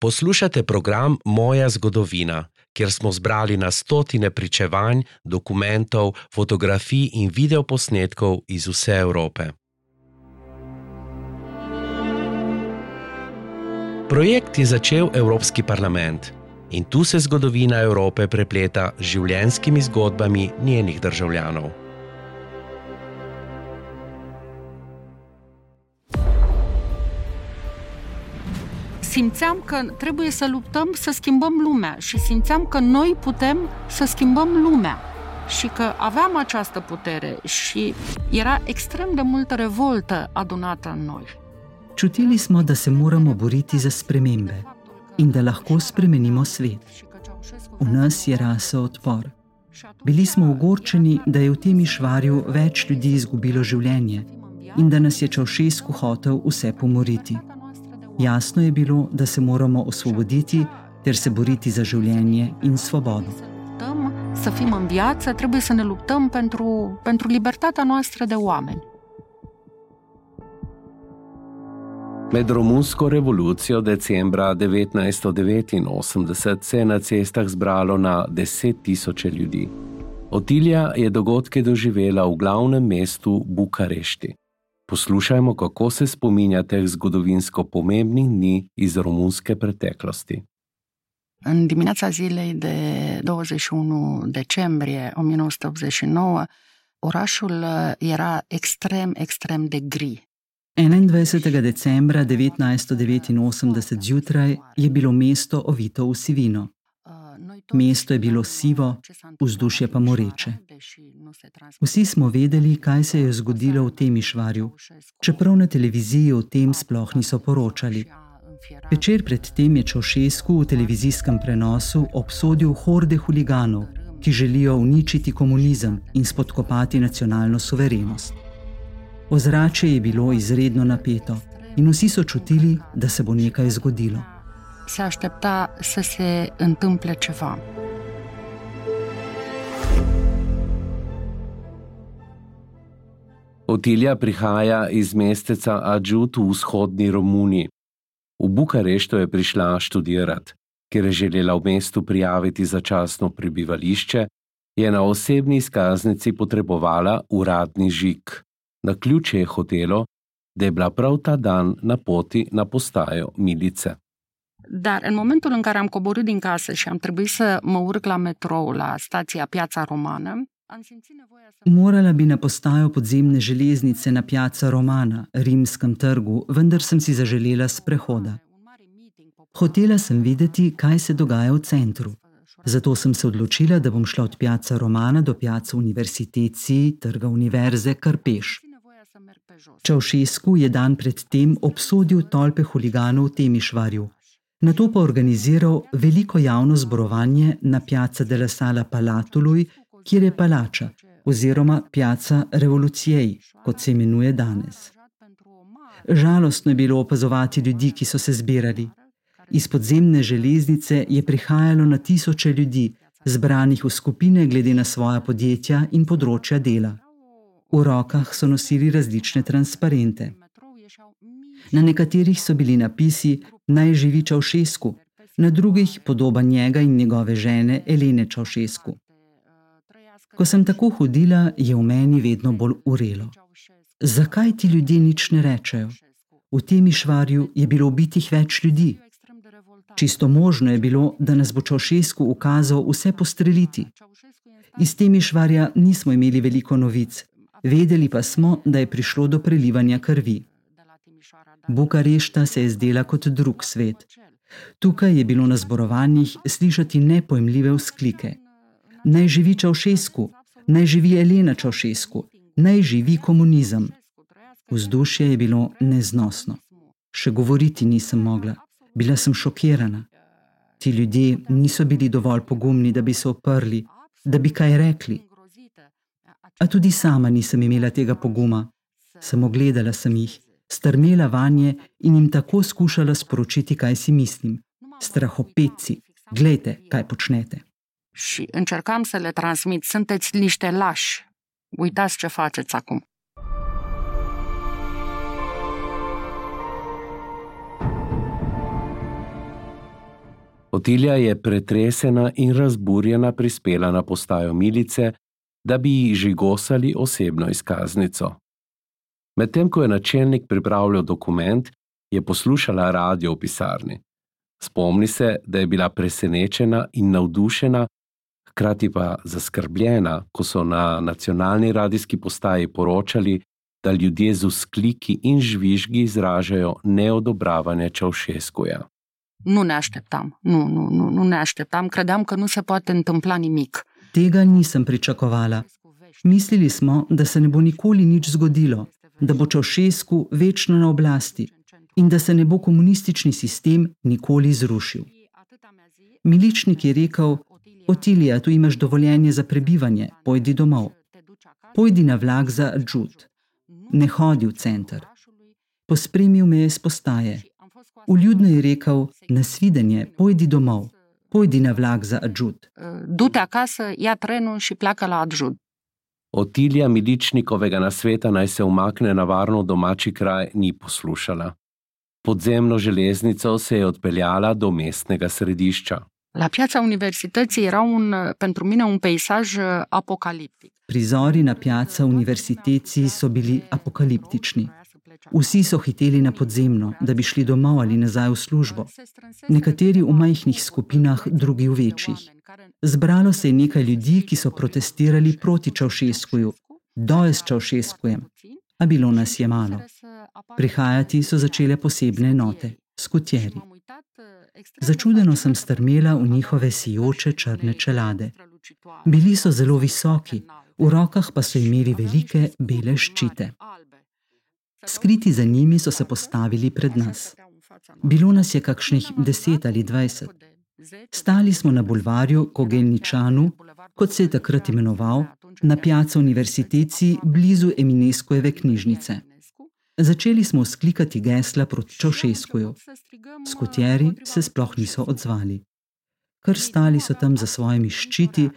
Poslušate program Moja zgodovina, kjer smo zbrali na stotine pričevanj, dokumentov, fotografij in videoposnetkov iz vse Evrope. Projekt je začel Evropski parlament in tu se zgodovina Evrope prepleta z življenjskimi zgodbami njenih državljanov. Simțeam că trebuie să luptăm să schimbăm lumea și simțeam că noi putem să schimbăm lumea și că aveam această putere și era extrem de multă revoltă adunată în noi. Čutili smo, da se moramo boriti za spremembe in da lahko spremenimo svet. V nas je rasel odpor. Bili smo ogorčeni, da je v tem išvarju več ljudi izgubilo življenje in da nas je Čaušesku hotel vse pomoriti. Jasno je bilo, da se moramo osvoboditi ter se boriti za življenje in svobodo. Să fim în viață, trebuie să ne luptăm pentru, pentru libertatea noastră de oameni. Med romunsko revolucijo decembra 1989 se je na cestah zbralo na deset tisoče ljudi. Otilja je dogodke doživela v glavnem mestu Bukarešti. Poslušajmo, kako se spominja teh zgodovinsko pomembnih dni iz romunske preteklosti. În dimineața zilei de 21 decembrie 1989, orașul era extrem, extrem de gri. 21. decembra 1989 zjutraj je bilo mesto ovito v sivino. Mesto je bilo sivo, vzdušje pa moreče. Vsi smo vedeli, kaj se je zgodilo v tem išvarju, čeprav na televiziji o tem sploh niso poročali. Večer predtem je Čošesku v televizijskem prenosu obsodil horde huliganov, ki želijo uničiti komunizem in spodkopati nacionalno suverenost. Ozračje je bilo izredno napeto in vsi so čutili, da se bo nekaj zgodilo. Se aștepta să se întâmple ceva. Otilja prihaja iz mesteca Adžut v vzhodni Romuniji. V Bukareštu je prišla študirati, ker je želela v mestu prijaviti začasno prebivališče, je na osebni izkaznici potrebovala uradni žig. Na ključe je hotelo, da je bila prav ta dan na poti na postajo Milice. Dar în momentul în care am coborât din casă și am trebuit să mă urc la metrou la stația Piața Romană. Morala bi na postajo podzemne železnice na Piazza Romana, rimskem trgu, vendar sem si zaželela sprehoda. Hotela sem videti, kaj se dogaja v centru. Zato sem se odločila, da bom šla od Piazza Romana do Piazza Universiteti, trga univerze, kar peš. Čaušesku je dan predtem obsodil tolpe huliganov v Temišvarju, Na to pa organiziral veliko javno zborovanje na Piazza della Sala Palatului, kjer je palača, oziroma Piazza Revolucijej, kot se imenuje danes. Žalostno je bilo opazovati ljudi, ki so se zbirali. Iz podzemne železnice je prihajalo na tisoče ljudi, zbranih v skupine glede na svoja podjetja in področja dela. V rokah so nosili različne transparente. Na nekaterih so bili napisi naj živi Čaušesku, na drugih podoba njega in njegove žene Elene Čaušesku. Ko sem tako hodila, je v meni vedno bolj urelo. Zakaj ti ljudje nič ne rečejo? V tem išvarju je bilo ubitih več ljudi. Čisto možno je bilo, da nas bo Čaušesku ukazal vse postreliti. Iz tem išvarja nismo imeli veliko novic, vedeli pa smo, da je prišlo do prelivanja krvi. Bukarešta se je zdela kot drug svet. Tukaj je bilo na zborovanjih slišati nepojmljive vzklike. Naj živi Čaušesku, naj živi Elena Čaušesku, naj živi komunizem. Vzdušje je bilo neznosno. Še govoriti nisem mogla, bila sem šokirana. Ti ljudje niso bili dovolj pogumni, da bi se oprli, da bi kaj rekli. A tudi sama nisem imela tega poguma, samo gledala sem jih strmela vanje in jim tako skušala sporočiti, kaj si mislim. Strahopetci, gledajte, kaj počnete. Și încercam să le transmit, sunteți niște lași. Uitați ce faceți acum. Otilja je pretresena in razburjena prispela na postajo milice, da bi ji žigosali osebno izkaznico. Medtem ko je načelnik pripravljal dokument, je poslušala radio v pisarni. Spomni se, da je bila presenečena in navdušena, hkrati pa zaskrbljena, ko so na nacionalni radijski postaji poročali, da ljudje z uskliki in žvižgi izražajo neodobravanje Čaušeskuja. Nu ne așteptam, nu, nu, nu, nu ne așteptam, credeam că nu se poate întâmpla nimic. Tega nisem pričakovala. Mislili smo, da se ne bo nikoli nič zgodilo, da bo Čaušesku večno na oblasti in da se ne bo komunistični sistem nikoli zrušil. Miličnik je rekel: Otilija, tu imaš dovoljenje za prebivanje, pojdi domov. Pojdi na vlak za Džud. Ne hodi v center. Pospremil me je z postaje. Uljudno je rekel: Nasvidenje, pojdi domov, pojdi na vlak za Džud. Dute akasă, ia trenul și pleacă la Adjud. Otilija miličnikovega nasveta naj se umakne na varno domači kraj ni poslušala. Podzemno železnico se je odpeljala do mestnega središča. La piața universității era un, pentru mine un peisaj uh, apocaliptic. Prizori na piaca univerziteti so bili apokaliptični. Vsi so hiteli na podzemno, da bi šli domov ali nazaj v službo. Nekateri v majhnih skupinah, drugi v večjih. Zbralo se je nekaj ljudi, ki so protestirali proti Čaušeskuju, doj s Čaušeskujem, a bilo nas je malo. Prihajati so začele posebne enote, skutjeri. Začudeno sem strmela v njihove sijoče črne čelade. Bili so zelo visoki, v rokah pa so imeli velike bele ščite. Skriti za njimi so se postavili pred nas. Bilo nas je kakšnih deset ali dvajset. Stali smo na bulvarju Kogelničanu, kot se je takrat imenoval, na pijaco univerziteci blizu Emineskojeve knjižnice. Začeli smo sklikati gesla proti Čošeskuju. Skutjeri se sploh niso odzvali. Kar stali so tam za svojimi ščiti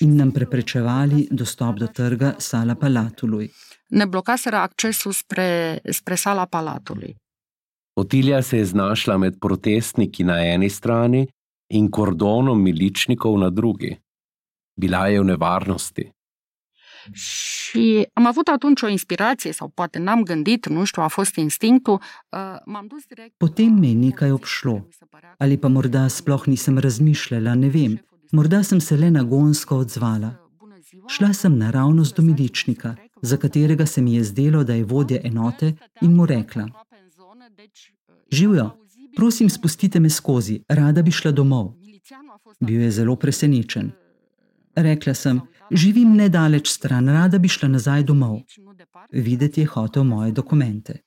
in nam preprečevali dostop do trga Sala Palatuluj. Ne blokaseră accesul spre, spre sala palatului. Otilija se je znašla med protestniki na eni strani in kordonom miličnikov na drugi. Bila je v nevarnosti. Și am avut atunci o inspirație, sau poate n-am gândit, nu știu, a fost instinctul. M-am dus direct. Potem me je nekaj obšlo. Ali pa morda sploh nisem razmišljala, ne vem. Morda sem se le nagonsko odzvala. Šla sem naravnost do miličnika, za katerega se mi je zdelo, da je vodja enote, in mu rekla: Živijo, prosim, spustite me skozi, rada bi šla domov. Bil je zelo presenečen. Rekla sem: Živim nedaleč stran, rada bi šla nazaj domov. Videti je hotel moje dokumente.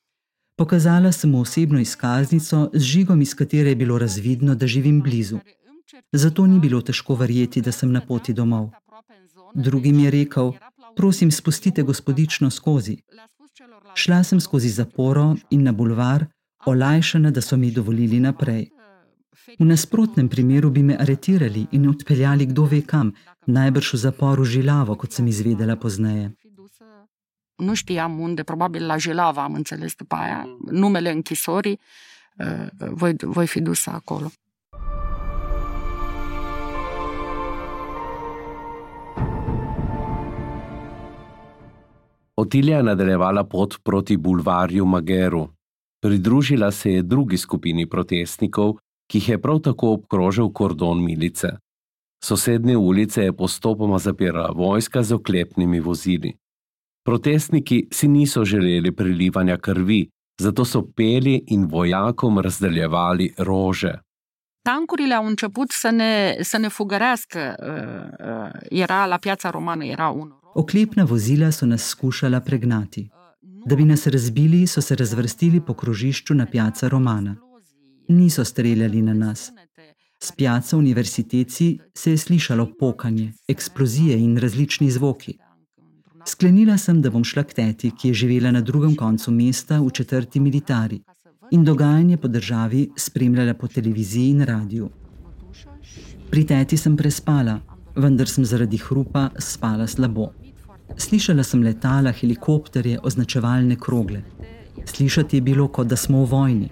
Pokazala sem mu osebno izkaznico z žigom, iz katere je bilo razvidno, da živim blizu. Zato ni bilo težko verjeti, da sem na poti domov. Drugim je rekel: Prosim, spustite gospodično skozi. Šla sem skozi zaporo in na bulvar, olajšana, da so mi dovolili naprej. V nasprotnem primeru bi me aretirali in odpeljali kdo ve kam, najbrž v zaporu žilavo, kot sem izvedela pozneje. Nu știam unde, probabil la Jilava am înțeles după aia, numele închisorii, uh, voi, voi fi dusă acolo. Otilija je nadaljevala pot proti bulvarju Mageru. Pridružila se je drugi skupini protestnikov, ki jih je prav tako obkrožil kordon milice. Sosednje ulice je postopoma zapirala vojska z oklepnimi vozili. Protestniki si niso želeli prilivanja krvi, zato so peli in vojakom razdeljevali rože. Tancurile au început să ne, să ne fugărească. uh, uh, Era la piața romană, era un Oklepna vozila so nas skušala pregnati. Da bi nas razbili, so se razvrstili po krožišču na pijaca Romana. Niso streljali na nas. Z pijaca univerziteci se je slišalo pokanje, eksplozije in različni zvoki. Sklenila sem, da bom šla k teti, ki je živela na drugem koncu mesta v četrti militari in dogajanje po državi spremljala po televiziji in radiju. Pri teti sem prespala, vendar sem zaradi hrupa spala slabo. Slišala sem letala, helikopterje, označevalne krogle. Slišati je bilo, kot da smo v vojni.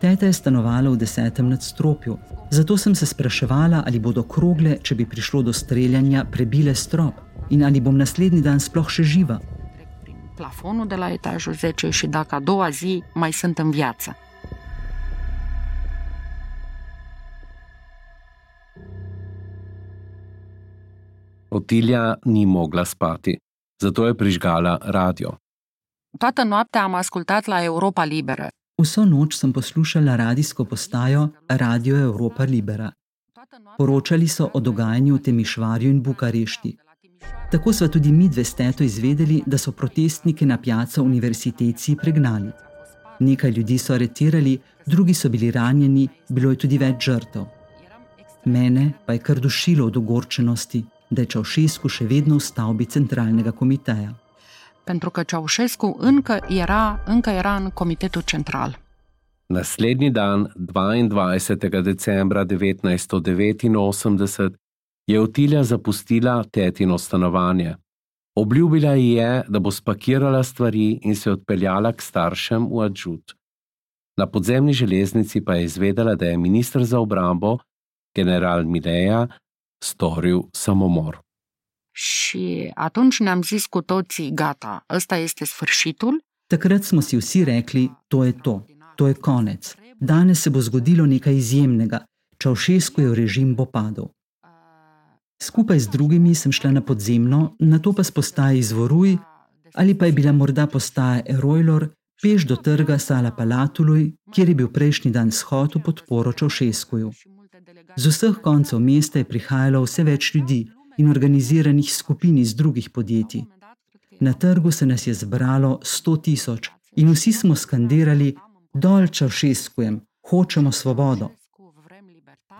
Teta je stanovala v desetem nadstropju, zato sem se spraševala, ali bodo krogle, če bi prišlo do streljanja, prebile strop in ali bom naslednji dan sploh še živa. Plafonul de la etajul 10 și dacă a doua zi mai sunt în viață. Otilja ni mogla spati, zato je prižgala radio. Toată noaptea am ascultat la Europa Liberă. Vso noč sem poslušala radijsko postajo Radio Europa Libera. Poročali so o dogajanju v Temišvarju in Bukarešti. Tako so tudi mi dve steto izvedeli, da so protestniki na pijaco univerziteci pregnali. Nekaj ljudi so aretirali, drugi so bili ranjeni, bilo je tudi več žrtev. Mene pa je kar dušilo od ogorčenosti, da je Čaušesku še vedno v stavbi centralnega komiteja. Pentru că Ceaușescu încă era, încă era în Comitetul Central. Naslednji dan, 22. decembra 1989, je Otilja zapustila tetino stanovanje. Obljubila ji je, da bo spakirala stvari in se odpeljala k staršem v Adžut. Na podzemni železnici pa je izvedela, da je ministr za obrambo, general Mileja, storil samomor. Și atunci ne-am zis cu toții, gata, ăsta este sfârșitul. Takrat smo si vsi rekli: To je to, to je konec. Danes se bo zgodilo nekaj izjemnega. Čaušesku je v režim bo padel. Skupaj z drugimi sem šla na podzemno, na to pa s postaje izvoruj, ali pa je bila morda postaja Erojlor, peš do trga Sala Palatuluj, kjer je bil prejšnji dan shod v podporo Čaušeskuju. Z vseh koncev mesta je prihajalo vse več ljudi in organiziranih skupin iz drugih podjetij. Na trgu se nas je zbralo sto tisoč in vsi smo skandirali: Dol Čaušeskujem, hočemo svobodo.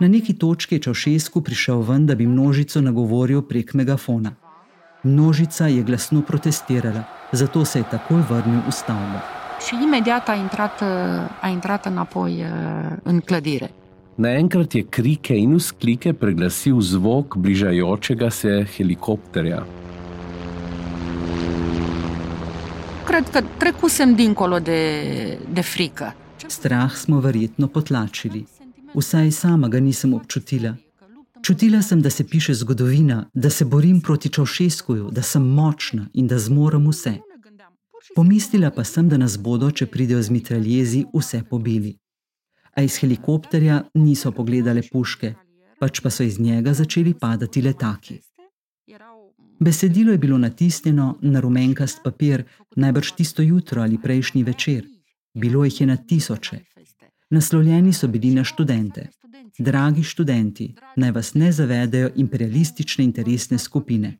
Na neki točki je Čaušesku prišel ven, da bi množico nagovoril prek megafona. Množica je glasno protestirala, zato se je takoj vrnil v stavbo. Și imediat a intrat, a intrat înapoi în clădire. Naenkrat je krike in vzklike preglasil zvok bližajočega se helikopterja. Cred că trecusem dincolo de, de frică. Strah smo verjetno potlačili. Vsaj sama ga nisem občutila. Čutila sem, da se piše zgodovina, da se borim proti Čaušeskuju, da sem močna in da zmorem vse. Pomislila pa sem, da nas bodo, če pridejo z mitraljezi, vse pobili. A iz helikopterja niso pogledale puške, pač pa so iz njega začeli padati letaki. Besedilo je bilo natisnjeno na rumenkast papir, najbrž tisto jutro ali prejšnji večer. Bilo jih je na tisoče. Naslovljeni so bili na študente. Dragi študenti, naj vas ne zavedajo imperialistične interesne skupine.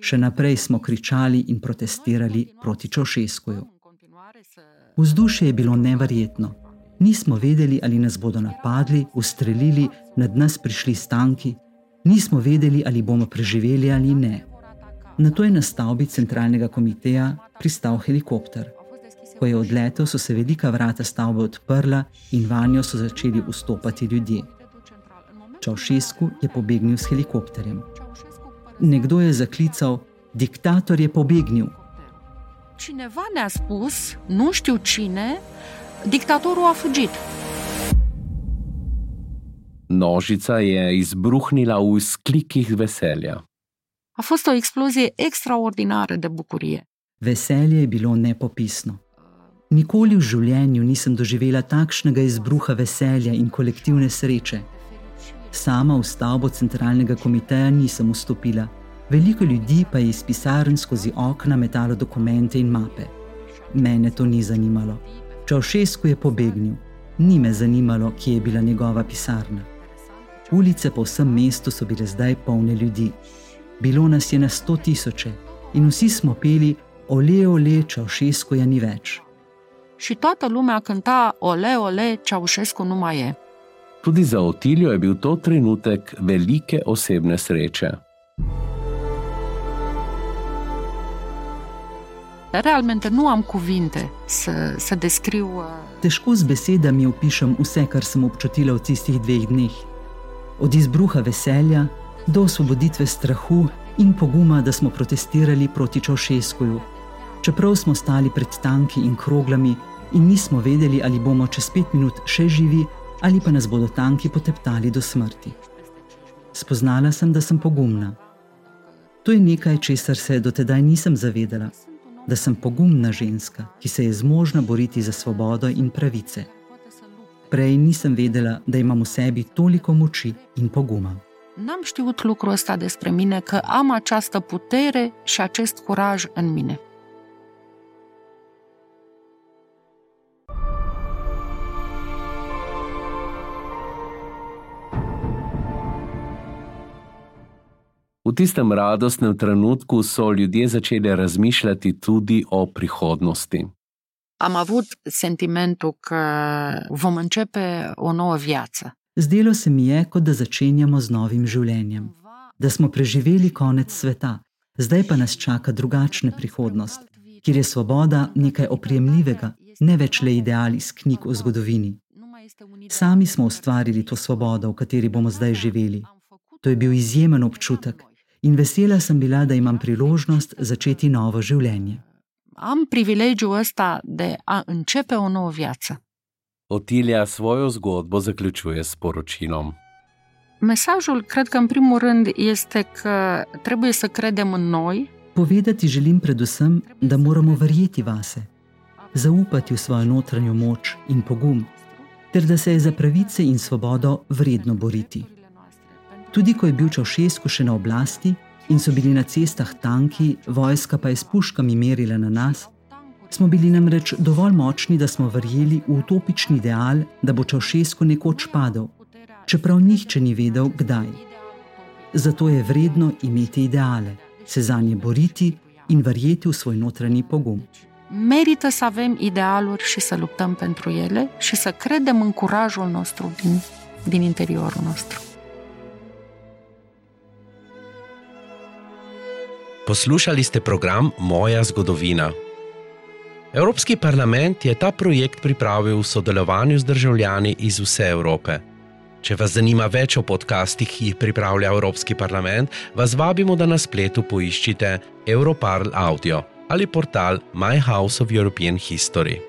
Še naprej smo kričali in protestirali proti Čošeskuju. Vzdušje je bilo neverjetno. Nismo vedeli, ali nas bodo napadli, ustrelili, nad nas prišli stanki, nismo vedeli, ali bomo preživeli ali ne. Na to je na stavbi centralnega komiteja pristal helikopter. Ko je odletel, so se velika vrata stavbe odprla in vanjo so začeli vstopati ljudje. Čaušesku je pobegnil s helikopterjem. Nekdo je zaklical: Diktator je pobegnil. Cineva ne-a spus, nu știu cine, dictatorul a fugit. Nožica je izbruhnila v sklikih veselja. A fost o explozie extraordinară de bucurie. Veselje je bilo nepopisno. Nikoli v življenju nisem doživela takšnega izbruha veselja in kolektivne sreče. Sama v stavbo centralnega komiteja nisem vstopila, veliko ljudi pa je iz pisarn skozi okna metalo dokumente in mape. Mene to ni zanimalo. Čaušesku je pobegnil, ni me zanimalo, kje je bila njegova pisarna. Ulice po vsem mestu so bile zdaj polne ljudi. Bilo nas je na sto tisoče in vsi smo peli: Ole, ole, Čaušesku je ni več. Și toată lumea cânta Ole, ole, Ceaușescu nu mai e. Tudi za Otiljo je bil to trenutek velike osebne sreče. Realmente nu am cuvinte să, să descriu. uh, Težko z besedami opišem vse, kar sem občutila v tistih dveh dneh. Od izbruha veselja do osvoboditve strahu in poguma, da smo protestirali proti Čaušeskuju. Čeprav smo stali pred tanki in kroglami, in nismo vedeli, ali bomo čez pet minut še živi ali pa nas bodo tanki poteptali do smrti. Spoznala sem, da sem pogumna. To je nekaj, česar se dotedaj nisem zavedala, da sem pogumna ženska, ki se je zmožna boriti za svobodo in pravice. Prej nisem vedela, da imam v sebi toliko moči in poguma. N-am știut lucrul ăsta despre mine, că am această putere și acest curaj în mine. V tistem radostnem trenutku so ljudje začeli razmišljati tudi o prihodnosti. Am avut sentimentul că vom începe o nouă viață. Zdelo se mi je, kot da začenjamo z novim življenjem, da smo preživeli konec sveta, zdaj pa nas čaka drugačna prihodnost, kjer je svoboda nekaj oprijemljivega, ne več le ideal iz knjig o zgodovini. Sami smo ustvarili to svobodo, v kateri bomo zdaj živeli. To je bil izjemen občutek in vesela sem bila, da imam priložnost začeti novo življenje. Am privilegiul ăsta de a începe o nouă viață. Otilija svojo zgodbo zaključuje s poročilom. Mesajul, cred că în primul rând, este că trebuie să credem în noi, Povedati želim predvsem, da moramo verjeti vase, zaupati v svojo notranjo moč in pogum, ter da se je za pravice in svobodo vredno boriti. Tudi ko je bil Čaušesku še na oblasti in so bili na cestah tanki, vojska pa je s puškami merila na nas, smo bili namreč dovolj močni, da smo verjeli v utopični ideal, da bo Čaušesku nekoč padel, čeprav nihče ni vedel, kdaj. Zato je vredno imeti ideale, se za nje boriti in verjeti v svoj notranji pogum. merită să avem idealuri și să luptăm pentru ele și să credem în curajul nostru din, din interiorul nostru. Poslušali ste program Moja zgodovina. Evropski parlament je ta projekt pripravil v sodelovanju z državljani iz vse Evrope. Če vas zanima več o podcastih, ki jih pripravlja Evropski parlament, vas vabimo, da na spletu poiščite Europarl Audio ali portal My House of European History.